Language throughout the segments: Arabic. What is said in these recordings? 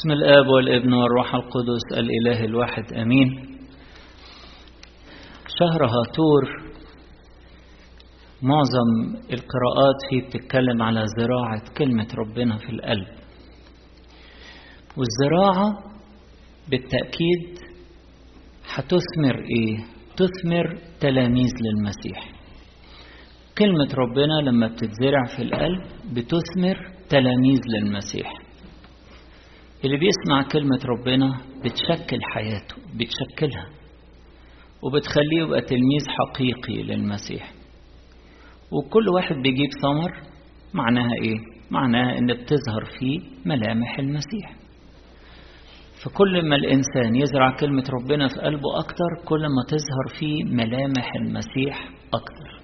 بسم الآب والابن والروح القدس الإله الواحد أمين. شهر هاتور معظم القراءات فيه بتتكلم على زراعة كلمة ربنا في القلب. والزراعة بالتأكيد هتثمر إيه؟ تثمر تلاميذ للمسيح. كلمة ربنا لما بتتزرع في القلب بتثمر تلاميذ للمسيح. اللي بيسمع كلمة ربنا بتشكل حياته بتشكلها وبتخليه يبقى تلميذ حقيقي للمسيح. وكل واحد بيجيب ثمر معناها إيه؟ معناها ان بتظهر فيه ملامح المسيح. فكل ما الإنسان يزرع كلمة ربنا في قلبه أكتر كل ما تظهر فيه ملامح المسيح أكتر.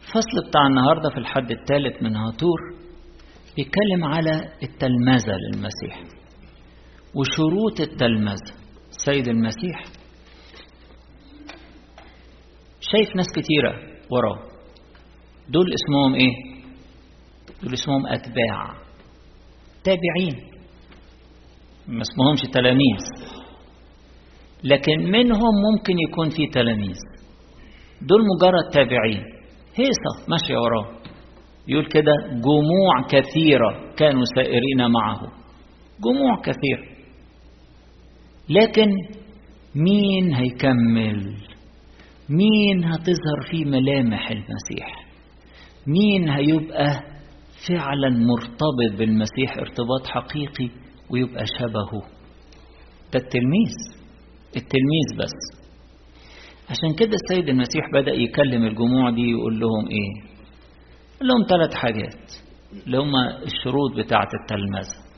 الفصل بتاع النهاردة في الحد الثالث من هاتور بيتكلم على التلمذة للمسيح وشروط التلمذة سيد المسيح شايف ناس كتيرة وراه. دول اسمهم إيه؟ دول اسمهم أتباع تابعين. ما اسمهمش تلاميذ. لكن منهم ممكن يكون في تلاميذ. دول مجرد تابعين. هيصة ماشية وراه. يقول كده جموع كثيرة كانوا سائرين معه. جموع كثير. لكن مين هيكمل؟ مين هتظهر فيه ملامح المسيح؟ مين هيبقى فعلا مرتبط بالمسيح؟ ارتباط حقيقي ويبقى شبهه. ده التلميذ. التلميذ بس. عشان كده السيد المسيح بدأ يكلم الجموع دي يقول لهم إيه؟ لهم ثلاث حاجات اللي هم الشروط بتاعة التلمذة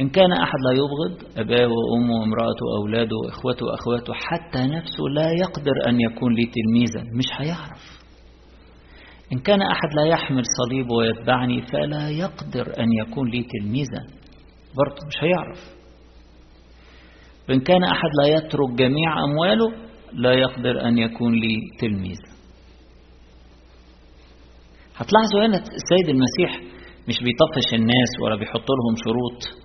إن كان أحد لا يبغض أباه وأمه وامرأته وأولاده وإخوته وأخواته حتى نفسه لا يقدر أن يكون لي تلميذا مش هيعرف. إن كان أحد لا يحمل صليبه ويتبعني فلا يقدر أن يكون لي تلميذا برضه مش هيعرف. وإن كان أحد لا يترك جميع أمواله لا يقدر أن يكون لي تلميذا. هتلاحظوا هنا السيد المسيح مش بيطفش الناس ولا بيحط لهم شروط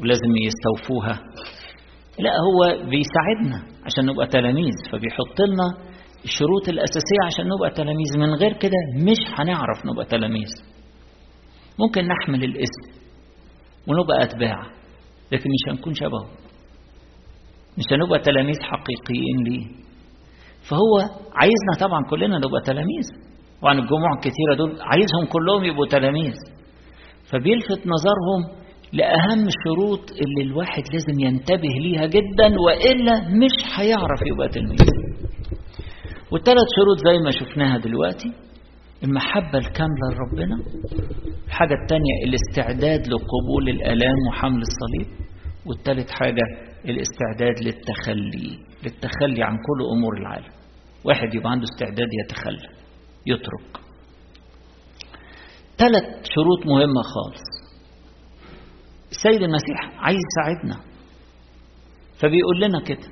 ولازم يستوفوها. لا هو بيساعدنا عشان نبقى تلاميذ فبيحط لنا الشروط الأساسية عشان نبقى تلاميذ. من غير كده مش هنعرف نبقى تلاميذ. ممكن نحمل الاسم ونبقى أتباع لكن مش هنكون شبهه. مش هنبقى تلاميذ حقيقيين ليه؟ فهو عايزنا طبعا كلنا نبقى تلاميذ. وعن الجموع الكثيرة دول عايزهم كلهم يبقوا تلاميذ. فبيلفت نظرهم لأهم الشروط اللي الواحد لازم ينتبه ليها جدا وإلا مش هيعرف يبقى تلميذ. والثلاث شروط زي ما شفناها دلوقتي المحبة الكاملة لربنا. الحاجة الثانية الاستعداد لقبول الآلام وحمل الصليب. والثالث حاجة الاستعداد للتخلي للتخلي عن كل أمور العالم. واحد يبقى عنده استعداد يتخلى. يترك. ثلاث شروط مهمة خالص. السيد المسيح عايز يساعدنا. فبيقول لنا كده.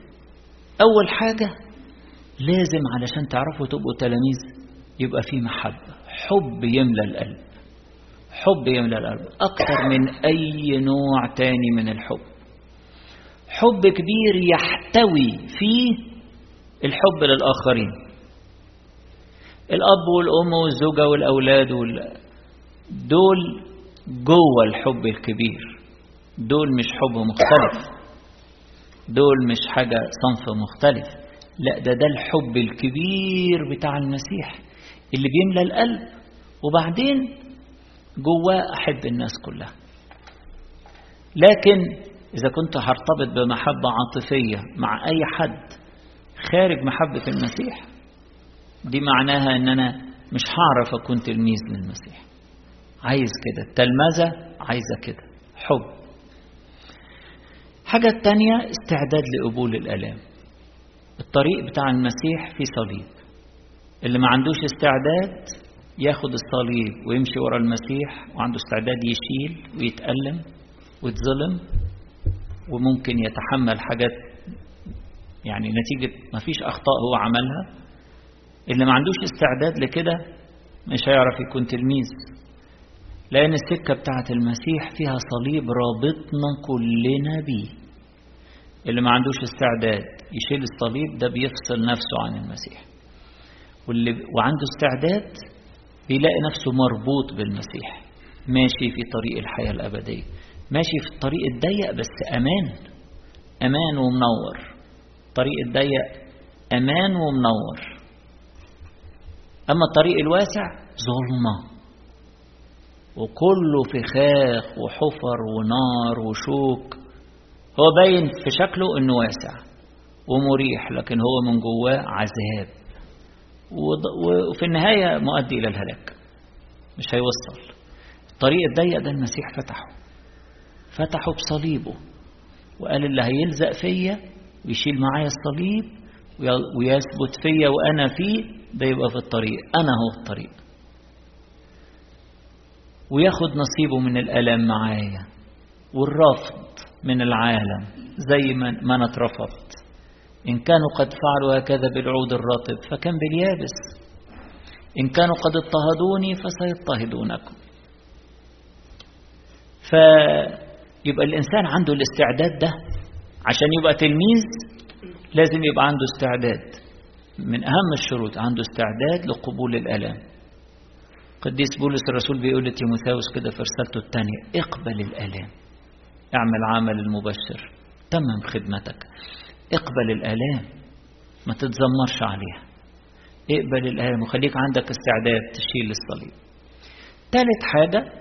أول حاجة لازم علشان تعرفوا تبقوا تلاميذ يبقى في محبة. حب يملى القلب. حب يملى القلب. أكثر من أي نوع تاني من الحب. حب كبير يحتوي فيه الحب للآخرين. الأب والأم والزوجة والأولاد وال... دول جوه الحب الكبير. دول مش حب مختلف. دول مش حاجة صنف مختلف. لا ده ده الحب الكبير بتاع المسيح اللي بيملى القلب. وبعدين جواه أحب الناس كلها. لكن إذا كنت هرتبط بمحبة عاطفية مع أي حد خارج محبة المسيح دي معناها ان أنا مش هعرف أكون تلميذ للمسيح. عايز كده. التلمذة عايزة كده. حب. حاجة التانية استعداد لقبول الآلام. الطريق بتاع المسيح في صليب. اللي ما عندوش استعداد ياخد الصليب ويمشي ورا المسيح وعنده استعداد يشيل ويتألم ويتظلم وممكن يتحمل حاجات يعني نتيجة ما فيش أخطاء هو عملها. اللي ما عندوش استعداد لكده مش هيعرف يكون تلميذ. لأن السكة بتاعت المسيح فيها صليب رابطنا كلنا بيه. اللي ما عندوش استعداد يشيل الصليب ده بيفصل نفسه عن المسيح. واللي وعنده استعداد بيلاقي نفسه مربوط بالمسيح. ماشي في طريق الحياة الأبدية. ماشي في الطريق الضيق بس أمان. أمان ومنور. الطريق الضيق أمان ومنور. أما الطريق الواسع ظلمة. وكله فخاخ وحفر ونار وشوك. هو باين في شكله إنه واسع ومريح لكن هو من جواه عذاب. وفي النهاية مؤدي إلى الهلاك. مش هيوصل. الطريق الضيق ده المسيح فتحه. فتحه بصليبه. وقال اللي هيلزق فيا ويشيل معايا الصليب ويثبت فيا وأنا فيه ده يبقى في الطريق. أنا هو الطريق. وياخد نصيبه من الألم معايا والرفض من العالم زي ما أنا اترفضت. إن كانوا قد فعلوا هكذا بالعود الرطب فكم باليابس. إن كانوا قد اضطهدوني فسيضطهدونكم. فيبقى الإنسان عنده الاستعداد ده عشان يبقى تلميذ لازم يبقى عنده استعداد. من أهم الشروط عنده استعداد لقبول الألم. قديس بولس الرسول بيقول لتيموثاوس كده في رسالته الثانية اقبل الآلام اعمل عمل المبشر. تمم خدمتك. اقبل الآلام ما تتذمرش عليها. اقبل الآلام وخليك عندك استعداد تشيل الصليب. ثالث حاجة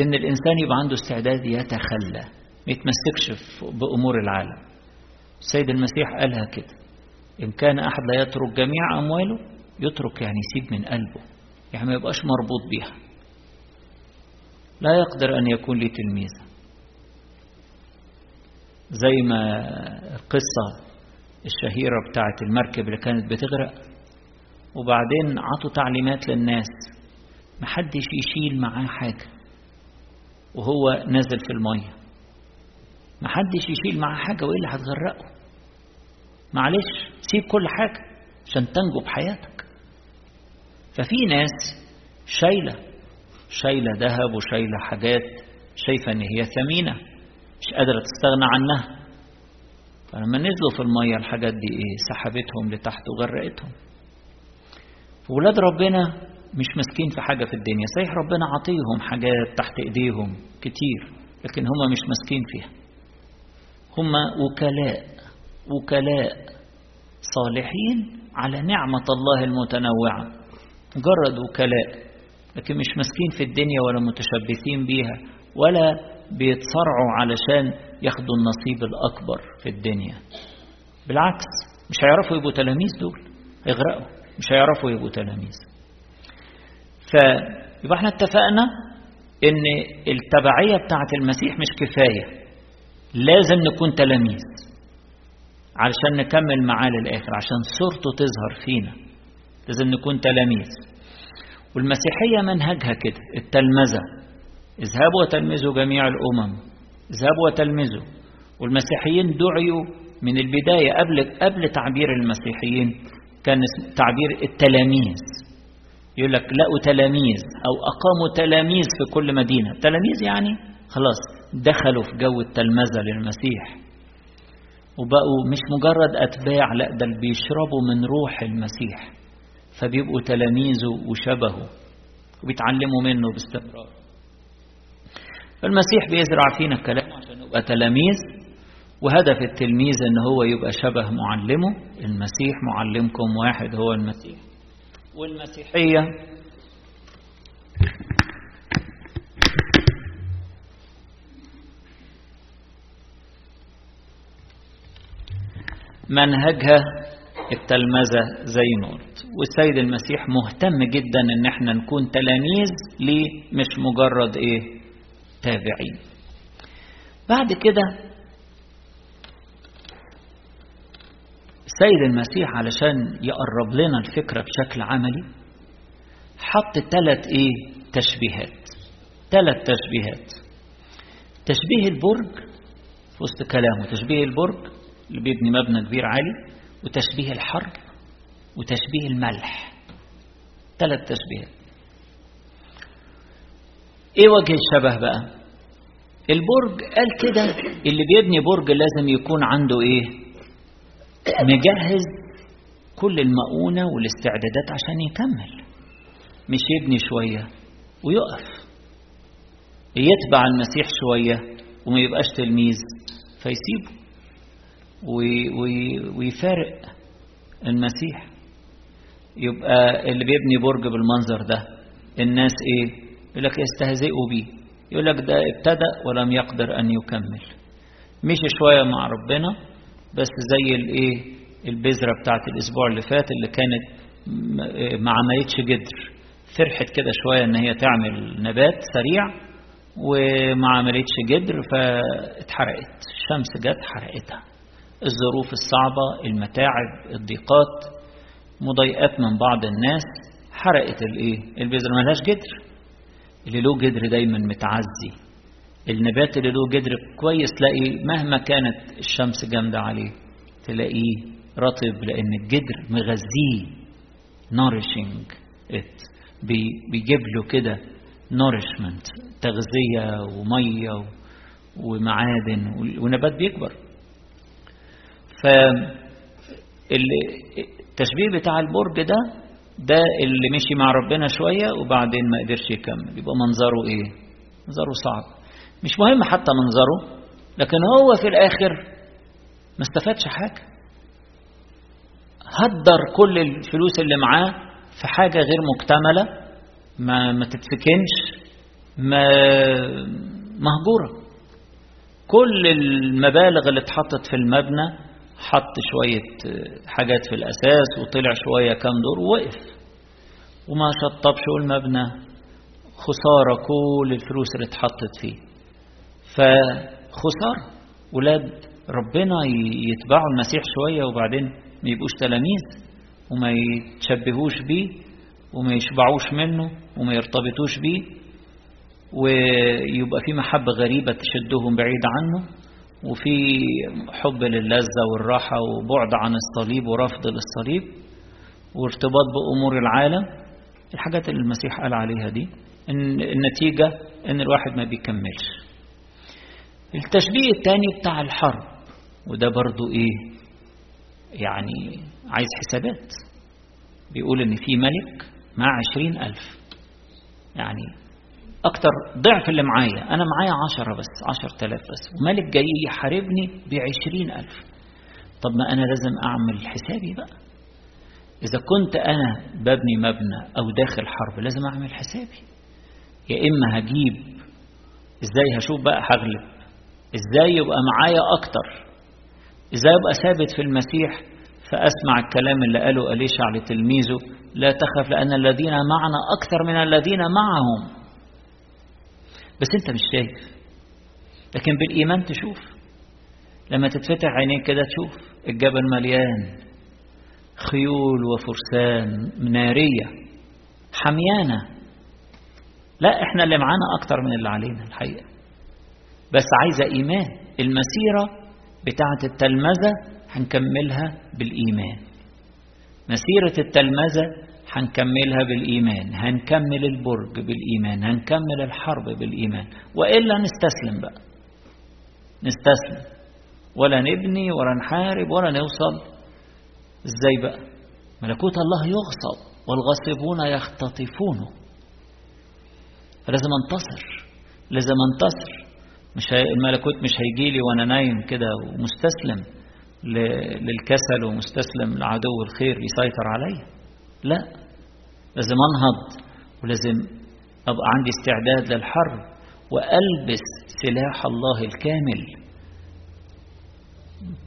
إن الإنسان يبقى عنده استعداد يتخلى. ما يتمسكش بأمور العالم. السيد المسيح قالها كده. إن كان أحد لا يترك جميع أمواله يترك يعني يسيب من قلبه. يعني ما يبقاش مربوط بيها. لا يقدر أن يكون لي تلميذا زي ما القصة الشهيرة بتاعت المركب اللي كانت بتغرق وبعدين عطوا تعليمات للناس. محدش يشيل معاه حاجة. وهو نازل في المية. محدش يشيل معاه حاجة وإلا هتغرقه؟ معلش سيب كل حاجة عشان تنجو بحياتك. ففي ناس شايلة شايلة ذهب وشايلة حاجات شايفة إن هي ثمينة مش قادرة تستغنى عنها. فلما نزلوا في المية الحاجات دي إيه؟ سحبتهم لتحت وغرقتهم. ولاد ربنا مش ماسكين في حاجة في الدنيا. صحيح ربنا عطيهم حاجات تحت إيديهم كتير لكن هم مش ماسكين فيها. هم وكلاء وكلاء صالحين على نعمة الله المتنوعة. مجرد وكلاء لكن مش ماسكين في الدنيا ولا متشبثين بيها ولا بيتصارعوا علشان ياخدوا النصيب الأكبر في الدنيا. بالعكس مش هيعرفوا يبقوا تلاميذ دول هيغرقوا مش هيعرفوا يبقوا تلاميذ. فيبقى إحنا اتفقنا إن التبعية بتاعة المسيح مش كفاية. لازم نكون تلاميذ علشان نكمل معاه للآخر عشان صورته تظهر فينا. لازم نكون تلاميذ. والمسيحية منهجها كده التلمذة. اذهبوا وتلمذوا جميع الأمم. اذهبوا وتلمذوا. والمسيحيين دعيوا من البداية قبل قبل تعبير المسيحيين كان تعبير التلاميذ. يقول لك لقوا تلاميذ أو أقاموا تلاميذ في كل مدينة. تلاميذ يعني خلاص دخلوا في جو التلمذة للمسيح. وبقوا مش مجرد أتباع لا ده بيشربوا من روح المسيح. فبيبقوا تلاميذه وشبهه وبيتعلموا منه باستمرار. فالمسيح بيزرع فينا الكلام عشان نبقى تلاميذ وهدف التلميذ إن هو يبقى شبه معلمه. المسيح معلمكم واحد هو المسيح. والمسيحية. منهجها التلمذة زي ما قلت والسيد المسيح مهتم جدا إن إحنا نكون تلاميذ ليه مش مجرد إيه؟ تابعين. بعد كده السيد المسيح علشان يقرب لنا الفكرة بشكل عملي حط ثلاث إيه؟ تشبيهات. ثلاث تشبيهات. تشبيه البرج في وسط كلامه. تشبيه البرج اللي بيبني مبنى كبير عالي وتشبيه الحر وتشبيه الملح. ثلاث تشبيهات. إيه وجه الشبه بقى؟ البرج قال كده. اللي بيبني برج لازم يكون عنده إيه؟ مجهز كل المؤونة والاستعدادات عشان يكمل. مش يبني شوية ويقف. يتبع المسيح شوية وما يبقاش تلميذ فيسيبه. ويفارق المسيح يبقى اللي بيبني برج بالمنظر ده الناس إيه؟ يقول لك يستهزئوا بيه. يقول لك ده ابتدأ ولم يقدر أن يكمل. مشي شوية مع ربنا بس زي الايه البذرة بتاعت الأسبوع اللي فات اللي كانت ما عملتش جدر. فرحت كده شوية إن هي تعمل نبات سريع وما عملتش جدر فاتحرقت. الشمس جت حرقتها. الظروف الصعبة المتاعب الضيقات مضايقات من بعض الناس حرقت الإيه؟ البذر ملهاش جدر. اللي له جدر دايما متعزي. النبات اللي له جدر كويس تلاقي مهما كانت الشمس جامدة عليه تلاقيه رطب لأن الجدر مغذيه. nourishing بيجيب له كده nourishment تغذية ومية ومعادن والنبات بيكبر. فالتشبيه بتاع البرج ده ده اللي مشي مع ربنا شوية وبعدين ما قدرش يكمل. يبقى منظره إيه؟ منظره صعب. مش مهم حتى منظره لكن هو في الآخر ما استفادش حاجة. هدر كل الفلوس اللي معاه في حاجة غير مكتملة ما ما تتسكنش ما مهجورة. كل المبالغ اللي اتحطت في المبنى حط شوية حاجات في الأساس وطلع شوية كام دور ووقف. وما شطبش المبنى خسارة كل الفلوس اللي اتحطت فيه. فخسارة. ولاد ربنا يتبعوا المسيح شوية وبعدين ما يبقوش تلاميذ وما يتشبهوش بيه وما يشبعوش منه وما يرتبطوش بيه. ويبقى في محبة غريبة تشدهم بعيد عنه. وفي حب للذة والراحة وبعد عن الصليب ورفض للصليب وارتباط بأمور العالم الحاجات اللي المسيح قال عليها دي إن النتيجة إن الواحد ما بيكملش. التشبيه الثاني بتاع الحرب وده برضو إيه؟ يعني عايز حسابات. بيقول إن في ملك مع عشرين ألف. يعني أكتر ضعف اللي معايا. أنا معايا عشرة بس عشر تلاف بس. وملك جاي يحاربني بعشرين ألف. طب ما أنا لازم أعمل حسابي بقى. إذا كنت أنا ببني مبنى أو داخل حرب لازم أعمل حسابي. يا إما هجيب إزاي هشوف بقى هغلب؟ إزاي يبقى معايا أكتر؟ إزاي أبقى ثابت في المسيح؟ فأسمع الكلام اللي قاله أليشع لتلميذه لا تخف لأن الذين معنا أكثر من الذين معهم. بس أنت مش شايف. لكن بالإيمان تشوف. لما تتفتح عينيك كده تشوف. الجبل مليان. خيول وفرسان. نارية. حميانة. لا إحنا اللي معانا أكتر من اللي علينا الحقيقة. بس عايزة إيمان. المسيرة بتاعة التلمذة هنكملها بالإيمان. مسيرة التلمذة هنكملها بالإيمان هنكمل البرج بالإيمان هنكمل الحرب بالإيمان. وإلا نستسلم بقى. نستسلم. ولا نبني ولا نحارب ولا نوصل. إزاي بقى؟ ملكوت الله يغصب والغاصبون يختطفونه فلازم أنتصر. لازم أنتصر. مش هي الملكوت مش هيجي لي وأنا نايم كده ومستسلم للكسل ومستسلم لعدو الخير يسيطر عليا. لا. لازم أنهض ولازم أبقى عندي استعداد للحرب وألبس سلاح الله الكامل.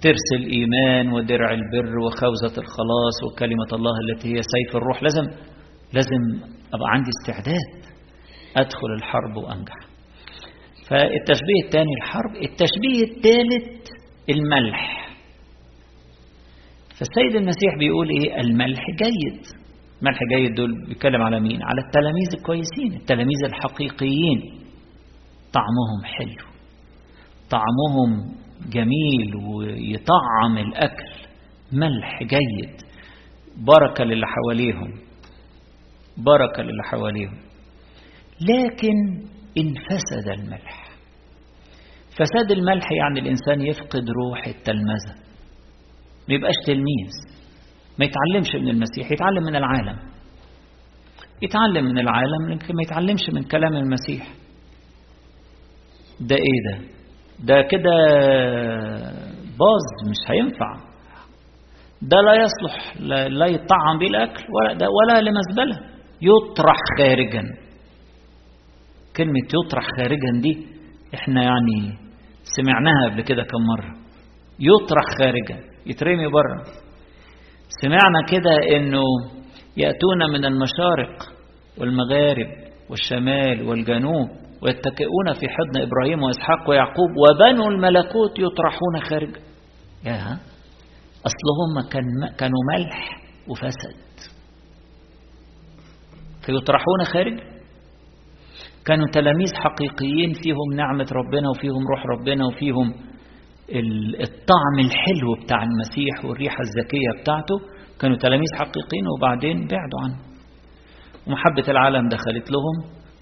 ترس الإيمان ودرع البر وخوذة الخلاص وكلمة الله التي هي سيف الروح. لازم لازم أبقى عندي استعداد أدخل الحرب وأنجح. فالتشبيه الثاني الحرب التشبيه الثالث الملح. فالسيد المسيح بيقول إيه؟ الملح جيد. ملح جيد دول بيتكلم على مين؟ على التلاميذ الكويسين التلاميذ الحقيقيين. طعمهم حلو. طعمهم جميل ويطعم الأكل. ملح جيد. بركة للي حواليهم. بركة للي حواليهم. لكن إن فسد الملح. فساد الملح يعني الإنسان يفقد روح التلمذة. ما يبقاش تلميذ. ما يتعلمش من المسيح يتعلم من العالم. يتعلم من العالم لكن ما يتعلمش من كلام المسيح. ده إيه ده؟ ده كده باظ مش هينفع. ده لا يصلح لا, لا يطعم به الاكل ولا ده ولا لمزبلة. يطرح خارجا. كلمة يطرح خارجا دي إحنا يعني سمعناها قبل كده كم مرة. يطرح خارجا. يترمي بره. سمعنا كده إنه يأتون من المشارق والمغارب والشمال والجنوب ويتكئون في حضن إبراهيم وإسحاق ويعقوب وبنو الملكوت يطرحون خارج يا أصلهم كان كانوا ملح وفسد. فيطرحون خارج كانوا تلاميذ حقيقيين فيهم نعمة ربنا وفيهم روح ربنا وفيهم الطعم الحلو بتاع المسيح والريحة الزكية بتاعته. كانوا تلاميذ حقيقيين وبعدين بعدوا عنه. ومحبة العالم دخلت لهم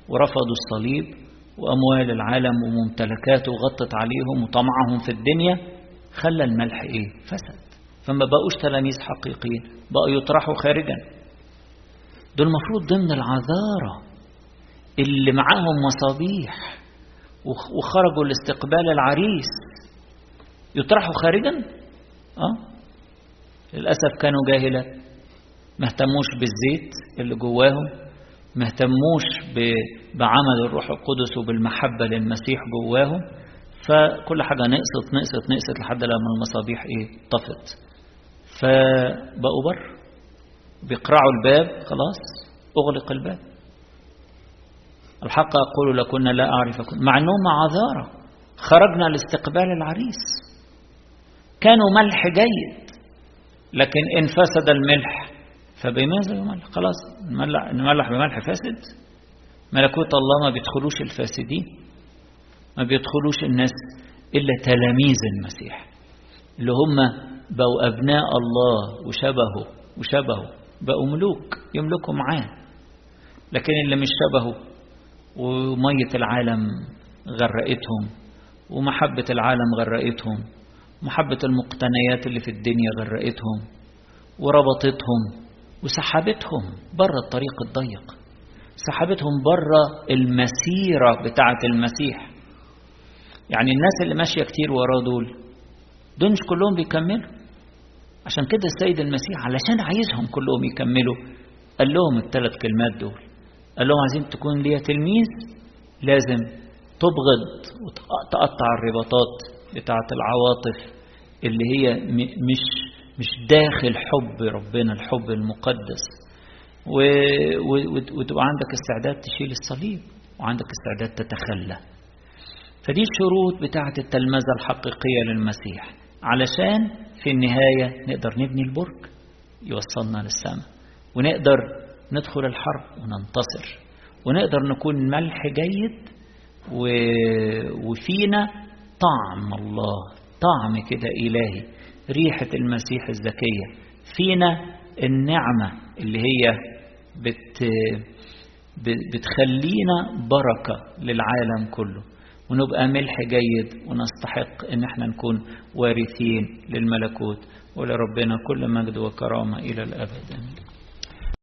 ورفضوا الصليب وأموال العالم وممتلكاته غطت عليهم وطمعهم في الدنيا. خلى الملح إيه؟ فسد. فما بقوش تلاميذ حقيقيين بقوا يطرحوا خارجا. دول المفروض ضمن العذارة اللي معاهم مصابيح وخرجوا لاستقبال العريس. يطرحوا خارجا؟ آه. للأسف كانوا جاهلة ما اهتموش بالزيت اللي جواهم ما اهتموش بعمل الروح القدس وبالمحبة للمسيح جواهم. فكل حاجة نقصت نقصت نقصت لحد لما المصابيح إيه؟ طفت. فبقوا بر. بيقرعوا الباب خلاص. أغلق الباب. الحق أقول لكن لا أعرفكم. مع أنهم عذارة. خرجنا لاستقبال العريس. كانوا ملح جيد. لكن إن فسد الملح فبماذا يملح؟ خلاص نملح, بملح فاسد ملكوت الله ما بيدخلوش الفاسدين ما بيدخلوش الناس إلا تلاميذ المسيح اللي هم بقوا أبناء الله وشبهه وشبهه بقوا ملوك يملكوا معاه. لكن اللي مش شبهه ومية العالم غرقتهم ومحبة العالم غرقتهم محبة المقتنيات اللي في الدنيا غرقتهم وربطتهم وسحبتهم بره الطريق الضيق. سحبتهم بره المسيرة بتاعة المسيح. يعني الناس اللي ماشية كتير وراه دول دول مش كلهم بيكملوا. عشان كده السيد المسيح علشان عايزهم كلهم يكملوا قال لهم الثلاث كلمات دول. قال لهم عايزين تكون ليا تلميذ لازم تبغض وتقطع الرباطات. بتاعة العواطف اللي هي مش مش داخل حب ربنا الحب المقدس. وتبقى عندك استعداد تشيل الصليب وعندك استعداد تتخلى. فدي الشروط بتاعة التلمذة الحقيقية للمسيح. علشان في النهاية نقدر نبني البرج يوصلنا للسماء. ونقدر ندخل الحرب وننتصر. ونقدر نكون ملح جيد وفينا طعم الله طعم كده إلهي. ريحة المسيح الزكية. فينا النعمة اللي هي بت بتخلينا بركة للعالم كله. ونبقى ملح جيد ونستحق إن إحنا نكون وارثين للملكوت ولربنا كل مجد وكرامة إلى الأبد.